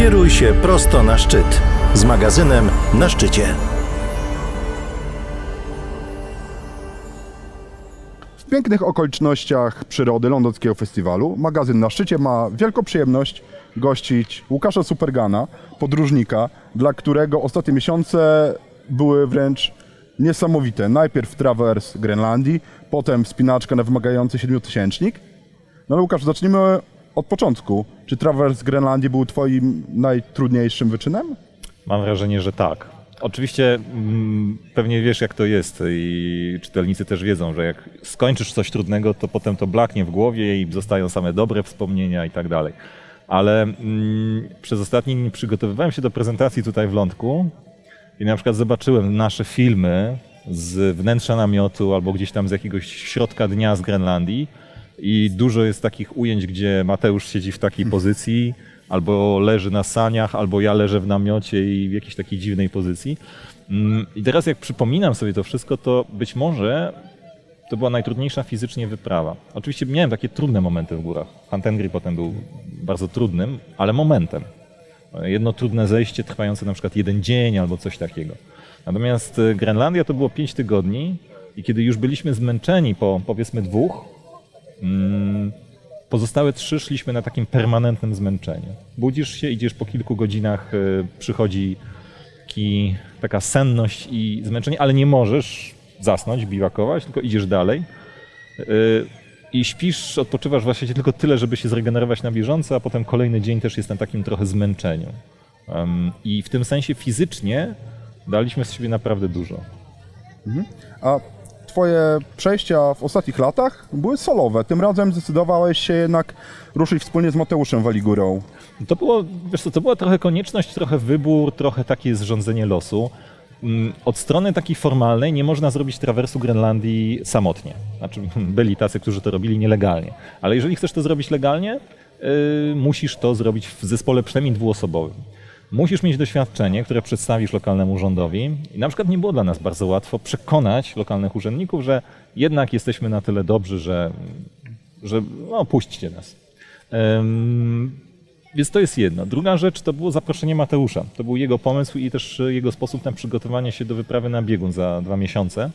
Kieruj się prosto na szczyt z magazynem Na szczycie. W pięknych okolicznościach przyrody Londyńskiego Festiwalu magazyn Na szczycie ma wielką przyjemność gościć Łukasza Supergana, podróżnika, dla którego ostatnie miesiące były wręcz niesamowite. Najpierw trawers Grenlandii, potem wspinaczka na wymagający siedmiotysięcznik. No ale Łukasz, zacznijmy od początku. Czy trawers Grenlandii był twoim najtrudniejszym wyczynem? Mam wrażenie, że tak. Oczywiście mm, pewnie wiesz, jak to jest i czytelnicy też wiedzą, że jak skończysz coś trudnego, to potem to blaknie w głowie i zostają same dobre wspomnienia i tak dalej. Ale mm, przez ostatni dzień przygotowywałem się do prezentacji tutaj w Lądku i na przykład zobaczyłem nasze filmy z wnętrza namiotu albo gdzieś tam z jakiegoś środka dnia z Grenlandii i dużo jest takich ujęć, gdzie Mateusz siedzi w takiej pozycji, albo leży na saniach, albo ja leżę w namiocie i w jakiejś takiej dziwnej pozycji. Mm, I teraz jak przypominam sobie to wszystko, to być może to była najtrudniejsza fizycznie wyprawa. Oczywiście miałem takie trudne momenty w górach. Hantengri potem był bardzo trudnym, ale momentem. Jedno trudne zejście trwające na przykład jeden dzień albo coś takiego. Natomiast y, Grenlandia to było pięć tygodni i kiedy już byliśmy zmęczeni po powiedzmy dwóch, pozostałe trzy szliśmy na takim permanentnym zmęczeniu. Budzisz się, idziesz po kilku godzinach, y, przychodzi taka senność i zmęczenie, ale nie możesz zasnąć, biwakować, tylko idziesz dalej. Y, I śpisz, odpoczywasz właściwie tylko tyle, żeby się zregenerować na bieżąco, a potem kolejny dzień też jest na takim trochę zmęczeniu. I w tym sensie fizycznie daliśmy z siebie naprawdę dużo. A twoje przejścia w ostatnich latach były solowe. Tym razem zdecydowałeś się jednak ruszyć wspólnie z Mateuszem Waligurą. To było, wiesz co, to była trochę konieczność, trochę wybór, trochę takie zrządzenie losu. Mm, Od strony takiej formalnej nie można zrobić trawersu Grenlandii samotnie. Znaczy, byli tacy, którzy to robili nielegalnie. Ale jeżeli chcesz to zrobić legalnie, yy, musisz to zrobić w zespole przynajmniej dwuosobowym. Musisz mieć doświadczenie, które przedstawisz lokalnemu rządowi. I na przykład nie było dla nas bardzo łatwo przekonać lokalnych urzędników, że jednak jesteśmy na tyle dobrzy, że, że no, puśćcie nas. Ym, więc to jest jedno. Druga rzecz to było zaproszenie Mateusza. To był jego pomysł i też jego sposób na przygotowanie się do wyprawy na biegun za dwa miesiące.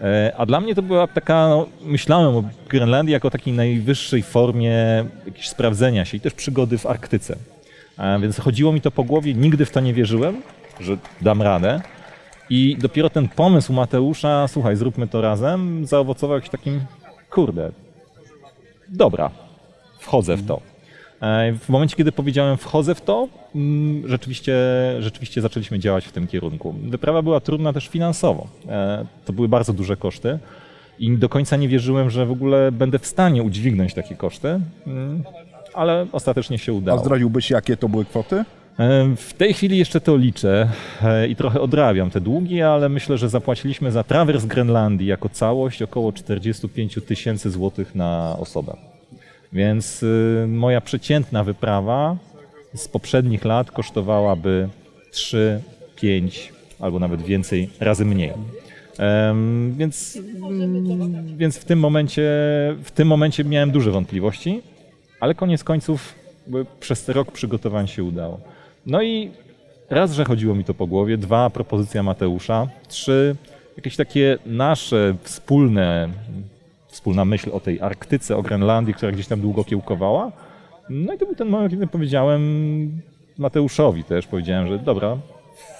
E, A dla mnie to była taka, no, myślałem o Grenlandii jako takiej najwyższej formie jakiegoś sprawdzenia się i też przygody w Arktyce. Więc chodziło mi to po głowie, nigdy w to nie wierzyłem, że dam radę. I dopiero ten pomysł Mateusza, słuchaj, zróbmy to razem, zaowocował jakimś takim, kurde, dobra, wchodzę w to. E, W momencie, kiedy powiedziałem wchodzę w to, mm, rzeczywiście, rzeczywiście zaczęliśmy działać w tym kierunku. Wyprawa była trudna też finansowo. E, To były bardzo duże koszty i do końca nie wierzyłem, że w ogóle będę w stanie udźwignąć takie koszty, mm, ale ostatecznie się A udało. zdradziłbyś, jakie to były kwoty? E, W tej chwili jeszcze to liczę e, i trochę odrabiam te długi, ale myślę, że zapłaciliśmy za trawers Grenlandii jako całość około 45 tysięcy złotych na osobę. Więc y, moja przeciętna wyprawa z poprzednich lat kosztowałaby 3, 5 albo nawet więcej razy mniej. Więc, mm, więc w, tym momencie, w tym momencie miałem duże wątpliwości, ale koniec końców przez rok przygotowań się udało. No i raz, że chodziło mi to po głowie, dwa, propozycja Mateusza, trzy, jakieś takie nasze wspólne, wspólna myśl o tej Arktyce, o Grenlandii, która gdzieś tam długo kiełkowała. No i to był ten moment, kiedy powiedziałem Mateuszowi też, powiedziałem, że dobra,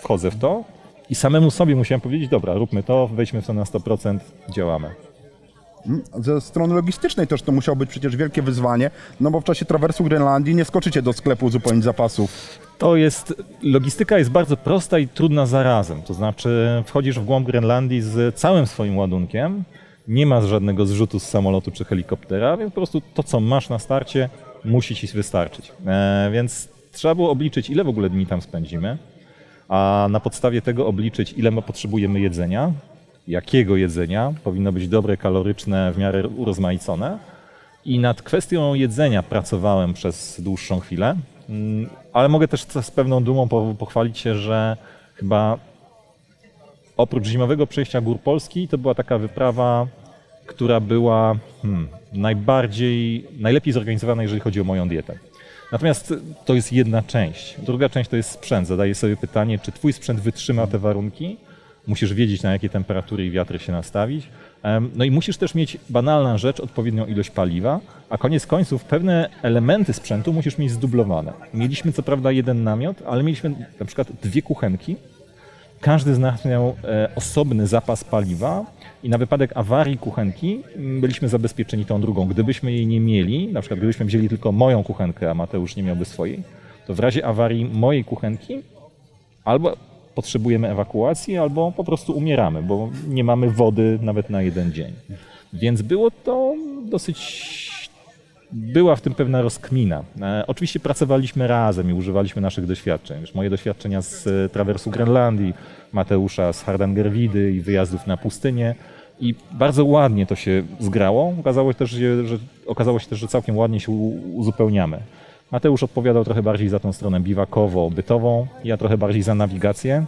wchodzę w to i samemu sobie musiałem powiedzieć, dobra, róbmy to, wejdźmy w to na 100%, działamy. Ze strony logistycznej też to musiało być przecież wielkie wyzwanie, no bo w czasie trawersu Grenlandii nie skoczycie do sklepu uzupełnić zapasów. To jest, logistyka jest bardzo prosta i trudna zarazem. To znaczy, wchodzisz w głąb Grenlandii z całym swoim ładunkiem, nie ma żadnego zrzutu z samolotu czy helikoptera, więc po prostu to, co masz na starcie, musi ci wystarczyć. E, więc trzeba było obliczyć, ile w ogóle dni tam spędzimy, a na podstawie tego obliczyć, ile potrzebujemy jedzenia, jakiego jedzenia, powinno być dobre, kaloryczne, w miarę urozmaicone. I nad kwestią jedzenia pracowałem przez dłuższą chwilę, Mm, ale mogę też z pewną dumą po- pochwalić się, że chyba oprócz zimowego przejścia gór Polski, to była taka wyprawa, która była hmm, najbardziej, najlepiej zorganizowana, jeżeli chodzi o moją dietę. Natomiast to jest jedna część. Druga część to jest sprzęt. Zadaję sobie pytanie, czy twój sprzęt wytrzyma te warunki. Musisz wiedzieć, na jakie temperatury i wiatry się nastawić. No i musisz też mieć banalna rzecz, odpowiednią ilość paliwa, a koniec końców pewne elementy sprzętu musisz mieć zdublowane. Mieliśmy co prawda jeden namiot, ale mieliśmy na przykład dwie kuchenki, każdy z nas miał e, osobny zapas paliwa i na wypadek awarii kuchenki m, byliśmy zabezpieczeni tą drugą. Gdybyśmy jej nie mieli, na przykład gdybyśmy wzięli tylko moją kuchenkę, a Mateusz nie miałby swojej, to w razie awarii mojej kuchenki albo potrzebujemy ewakuacji, albo po prostu umieramy, bo nie mamy wody nawet na jeden dzień. Więc było to dosyć była w tym pewna rozkmina. E, oczywiście pracowaliśmy razem i używaliśmy naszych doświadczeń. Wiesz, moje doświadczenia z e, trawersu Grenlandii, Mateusza z Hardangerwidy i wyjazdów na pustynię. I bardzo ładnie to się zgrało. Okazało się też, że, okazało się też, że całkiem ładnie się uzupełniamy. Mateusz odpowiadał trochę bardziej za tą stronę biwakowo-bytową, ja trochę bardziej za nawigację.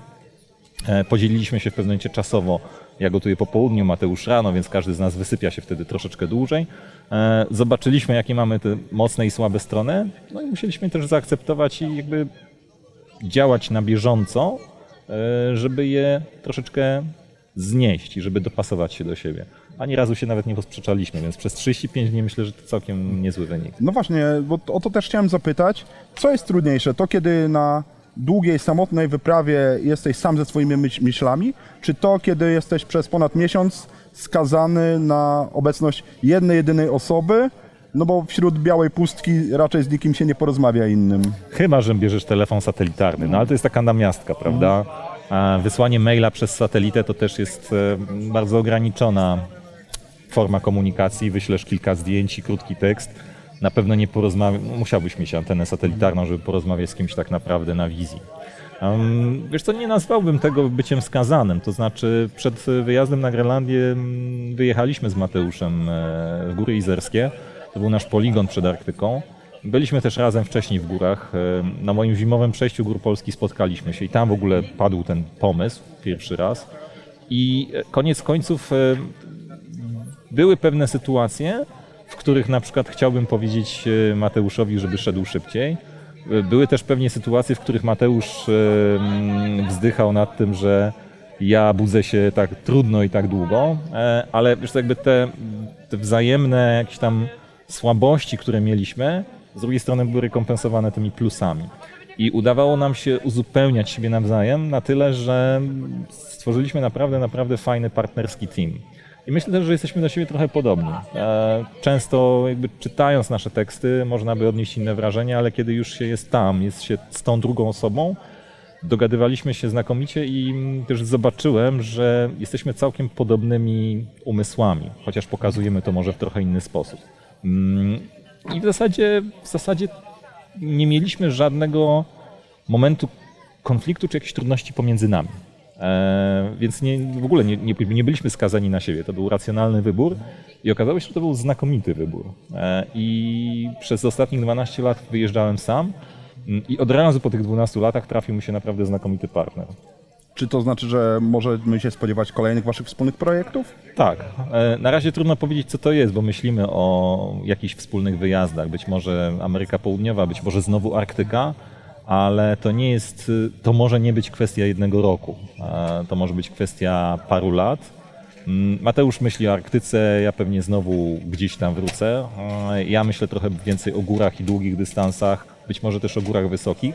E, Podzieliliśmy się w pewnym momencie czasowo. Ja gotuję po południu, Mateusz rano, więc każdy z nas wysypia się wtedy troszeczkę dłużej. E, Zobaczyliśmy, jakie mamy te mocne i słabe strony, no i musieliśmy też zaakceptować i jakby działać na bieżąco, e, żeby je troszeczkę znieść i żeby dopasować się do siebie. Ani razu się nawet nie posprzeczaliśmy, więc przez 35 dni myślę, że to całkiem niezły wynik. No właśnie, bo o to też chciałem zapytać. Co jest trudniejsze? To, kiedy na długiej, samotnej wyprawie jesteś sam ze swoimi myśl- myślami, czy to, kiedy jesteś przez ponad miesiąc skazany na obecność jednej, jedynej osoby, no bo wśród białej pustki raczej z nikim się nie porozmawia innym. Chyba, że bierzesz telefon satelitarny, no ale to jest taka namiastka, prawda? A wysłanie maila przez satelitę to też jest e, bardzo ograniczona forma komunikacji. Wyślesz kilka zdjęć i krótki tekst. Na pewno nie porozmawiać, musiałbyś mieć antenę satelitarną, żeby porozmawiać z kimś tak naprawdę na wizji. Um, wiesz co, nie nazwałbym tego byciem skazanym, to znaczy przed wyjazdem na Grenlandię mm, wyjechaliśmy z Mateuszem e, w Góry Izerskie, to był nasz poligon przed Arktyką. Byliśmy też razem wcześniej w górach. E, Na moim zimowym przejściu Gór Polski spotkaliśmy się i tam w ogóle padł ten pomysł pierwszy raz. I e, koniec końców były pewne sytuacje, w których na przykład chciałbym powiedzieć e, Mateuszowi, żeby szedł szybciej. E, Były też pewnie sytuacje, w których Mateusz e, mm, wzdychał nad tym, że ja budzę się tak trudno i tak długo, ale wiesz, jakby te, te wzajemne jakieś tam słabości, które mieliśmy, z drugiej strony były rekompensowane tymi plusami. I udawało nam się uzupełniać siebie nawzajem na tyle, że stworzyliśmy naprawdę, naprawdę fajny partnerski team. I myślę też, że jesteśmy do siebie trochę podobni. E, Często jakby czytając nasze teksty można by odnieść inne wrażenie, ale kiedy już się jest tam, jest się z tą drugą osobą, dogadywaliśmy się znakomicie i też zobaczyłem, że jesteśmy całkiem podobnymi umysłami, chociaż pokazujemy to może w trochę inny sposób. Mm, I w zasadzie, w zasadzie nie mieliśmy żadnego momentu konfliktu czy jakichś trudności pomiędzy nami. E, więc nie, w ogóle nie, nie, nie byliśmy skazani na siebie. To był racjonalny wybór i okazało się, że to był znakomity wybór. E, I przez ostatnich 12 lat wyjeżdżałem sam mm, i od razu po tych 12 latach trafił mi się naprawdę znakomity partner. Czy to znaczy, że możemy się spodziewać kolejnych waszych wspólnych projektów? Tak. E, Na razie trudno powiedzieć, co to jest, bo myślimy o jakichś wspólnych wyjazdach. Być może Ameryka Południowa, być może znowu Arktyka, ale to nie jest, to może nie być kwestia jednego roku. E, To może być kwestia paru lat. Mm, Mateusz myśli o Arktyce, ja pewnie znowu gdzieś tam wrócę. E, Ja myślę trochę więcej o górach i długich dystansach, być może też o górach wysokich.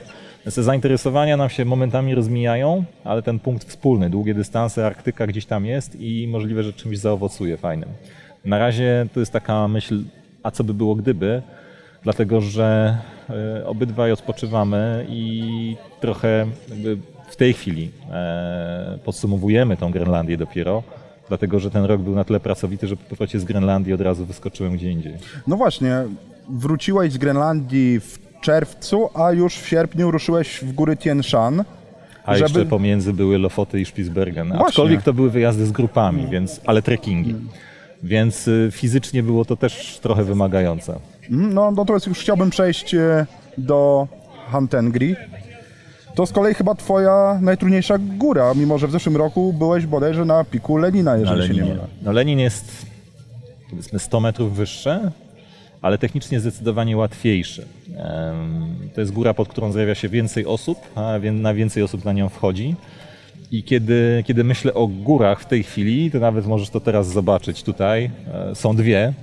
Te zainteresowania nam się momentami rozmijają, ale ten punkt wspólny, długie dystanse, Arktyka gdzieś tam jest i możliwe, że czymś zaowocuje fajnym. Na razie to jest taka myśl, a co by było gdyby, dlatego że e, obydwaj odpoczywamy i trochę jakby w tej chwili e, podsumowujemy tą Grenlandię dopiero, dlatego że ten rok był na tyle pracowity, że po powrocie z Grenlandii od razu wyskoczyłem gdzie indziej. No właśnie, wróciłeś z Grenlandii w czerwcu, a już w sierpniu ruszyłeś w góry Tien Shan. A Żeby- jeszcze pomiędzy były Lofoty i Spitsbergen. Właśnie. Aczkolwiek to były wyjazdy z grupami, więc, ale trekkingi. Więc y, fizycznie było to też trochę wymagające. Mm, No, no to jest już chciałbym przejść e, do Hantengri. To z kolei chyba twoja najtrudniejsza góra, mimo że w zeszłym roku byłeś bodajże na piku Lenina, Na jeżeli się nie mylę. No Lenin jest powiedzmy 100 metrów wyższy ale technicznie zdecydowanie łatwiejszy. To jest góra, pod którą zjawia się więcej osób, a na więcej osób na nią wchodzi. I kiedy, kiedy myślę o górach w tej chwili, to nawet możesz to teraz zobaczyć tutaj. E, są dwie.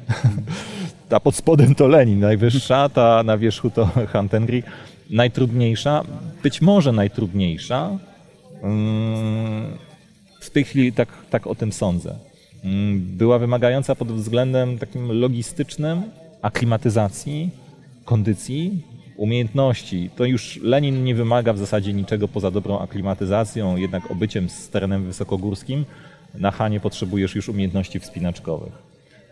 Ta pod spodem to Lenin, najwyższa, ta na wierzchu to Hantengri. Najtrudniejsza, być może najtrudniejsza. Mm, w tej chwili tak, tak o tym sądzę. Mm, była wymagająca pod względem takim logistycznym, aklimatyzacji, kondycji, umiejętności. To już Lenin nie wymaga w zasadzie niczego poza dobrą aklimatyzacją, jednak obyciem z terenem wysokogórskim na Hanie potrzebujesz już umiejętności wspinaczkowych.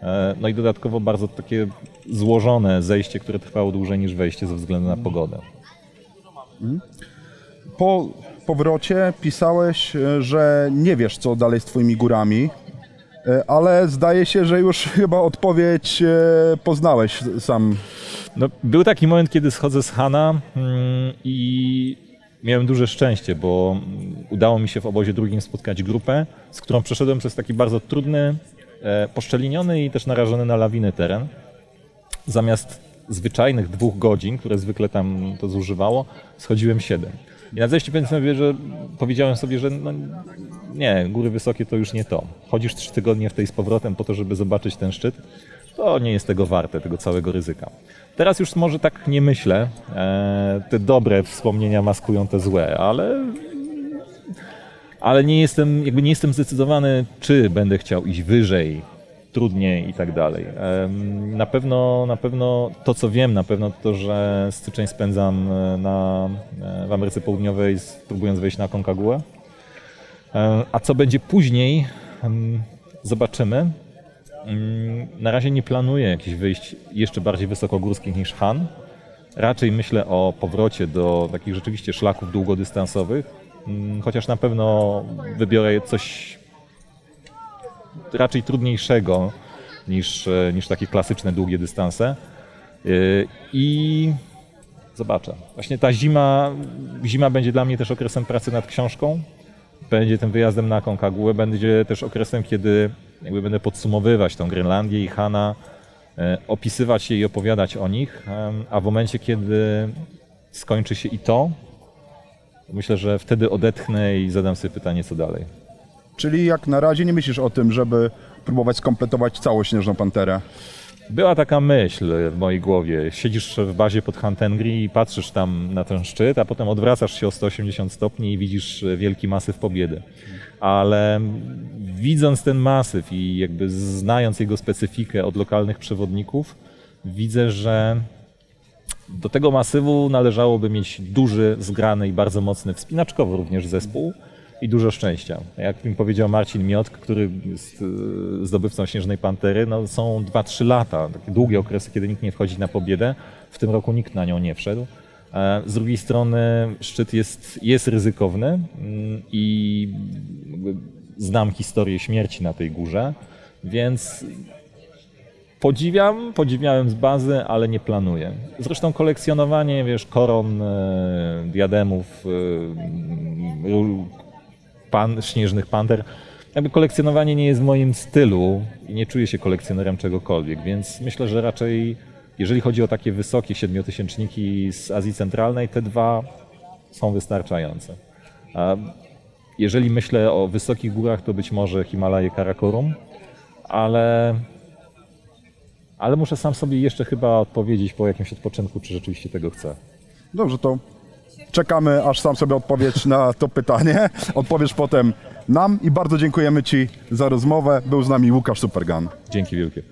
E, no i dodatkowo bardzo takie złożone zejście, które trwało dłużej niż wejście ze względu na pogodę. Po powrocie pisałeś, e, że nie wiesz, co dalej z twoimi górami, e, ale zdaje się, że już chyba odpowiedź poznałeś sam. No, był taki moment, kiedy schodzę z Hana mm, i miałem duże szczęście, bo udało mi się w obozie drugim spotkać grupę, z którą przeszedłem przez taki bardzo trudny, e, poszczeliniony i też narażony na lawiny teren. Zamiast zwyczajnych dwóch godzin, które zwykle tam to zużywało, schodziłem siedem. I na zejściu sobie, że powiedziałem sobie, że no, nie, góry wysokie to już nie to. Chodzisz trzy tygodnie w tej z powrotem po to, żeby zobaczyć ten szczyt, to nie jest tego warte, tego całego ryzyka. Teraz już może tak nie myślę. E, te dobre wspomnienia maskują te złe, ale ale nie jestem, jakby nie jestem zdecydowany, czy będę chciał iść wyżej, trudniej i tak dalej. Na pewno, na pewno to, co wiem, na pewno to, że styczeń spędzam e, na, e, w Ameryce Południowej, próbując wejść na Konkaguę. A co będzie później, zobaczymy. Mm, na razie nie planuję jakichś wyjść jeszcze bardziej wysokogórskich niż Han. Raczej myślę o powrocie do takich rzeczywiście szlaków długodystansowych, mm, chociaż na pewno wybiorę coś raczej trudniejszego niż, e, niż takie klasyczne długie dystanse. E, I zobaczę. Właśnie ta zima, zima będzie dla mnie też okresem pracy nad książką. Będzie tym wyjazdem na Konkaguę, będzie też okresem, kiedy jakby będę podsumowywać tą Grenlandię i Hana, e, opisywać je i opowiadać o nich, a w momencie, kiedy skończy się i to, myślę, że wtedy odetchnę i zadam sobie pytanie, co dalej. Czyli jak na razie nie myślisz o tym, żeby próbować skompletować całą Śnieżną Panterę? Była taka myśl w mojej głowie. Siedzisz w bazie pod Hantengri i patrzysz tam na ten szczyt, a potem odwracasz się o 180 stopni i widzisz wielki masyw Pobiedy. Ale widząc ten masyw i jakby znając jego specyfikę od lokalnych przewodników, widzę, że do tego masywu należałoby mieć duży, zgrany i bardzo mocny wspinaczkowo również zespół i dużo szczęścia. Jak mi powiedział Marcin Miotk, który jest e, zdobywcą Śnieżnej Pantery, no są 2-3 lata, takie długie okresy, kiedy nikt nie wchodzi na pobiedę. W tym roku nikt na nią nie wszedł. E, z drugiej strony szczyt jest, jest ryzykowny mm, i znam historię śmierci na tej górze, więc podziwiam, podziwiałem z bazy, ale nie planuję. Zresztą kolekcjonowanie, wiesz, koron, e, diademów, pan, śnieżnych panter. Jakby kolekcjonowanie nie jest w moim stylu i nie czuję się kolekcjonerem czegokolwiek, więc myślę, że raczej jeżeli chodzi o takie wysokie siedmiotysięczniki z Azji Centralnej, te dwa są wystarczające. A jeżeli myślę o wysokich górach, to być może Himalaje Karakorum, ale, ale muszę sam sobie jeszcze chyba odpowiedzieć po jakimś odpoczynku, czy rzeczywiście tego chcę. Dobrze, to Czekamy, aż sam sobie odpowiedź na to pytanie. Odpowiesz potem nam i bardzo dziękujemy Ci za rozmowę. Był z nami Łukasz Supergan. Dzięki wielkie.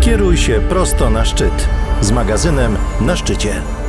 Kieruj się prosto na szczyt z magazynem na szczycie.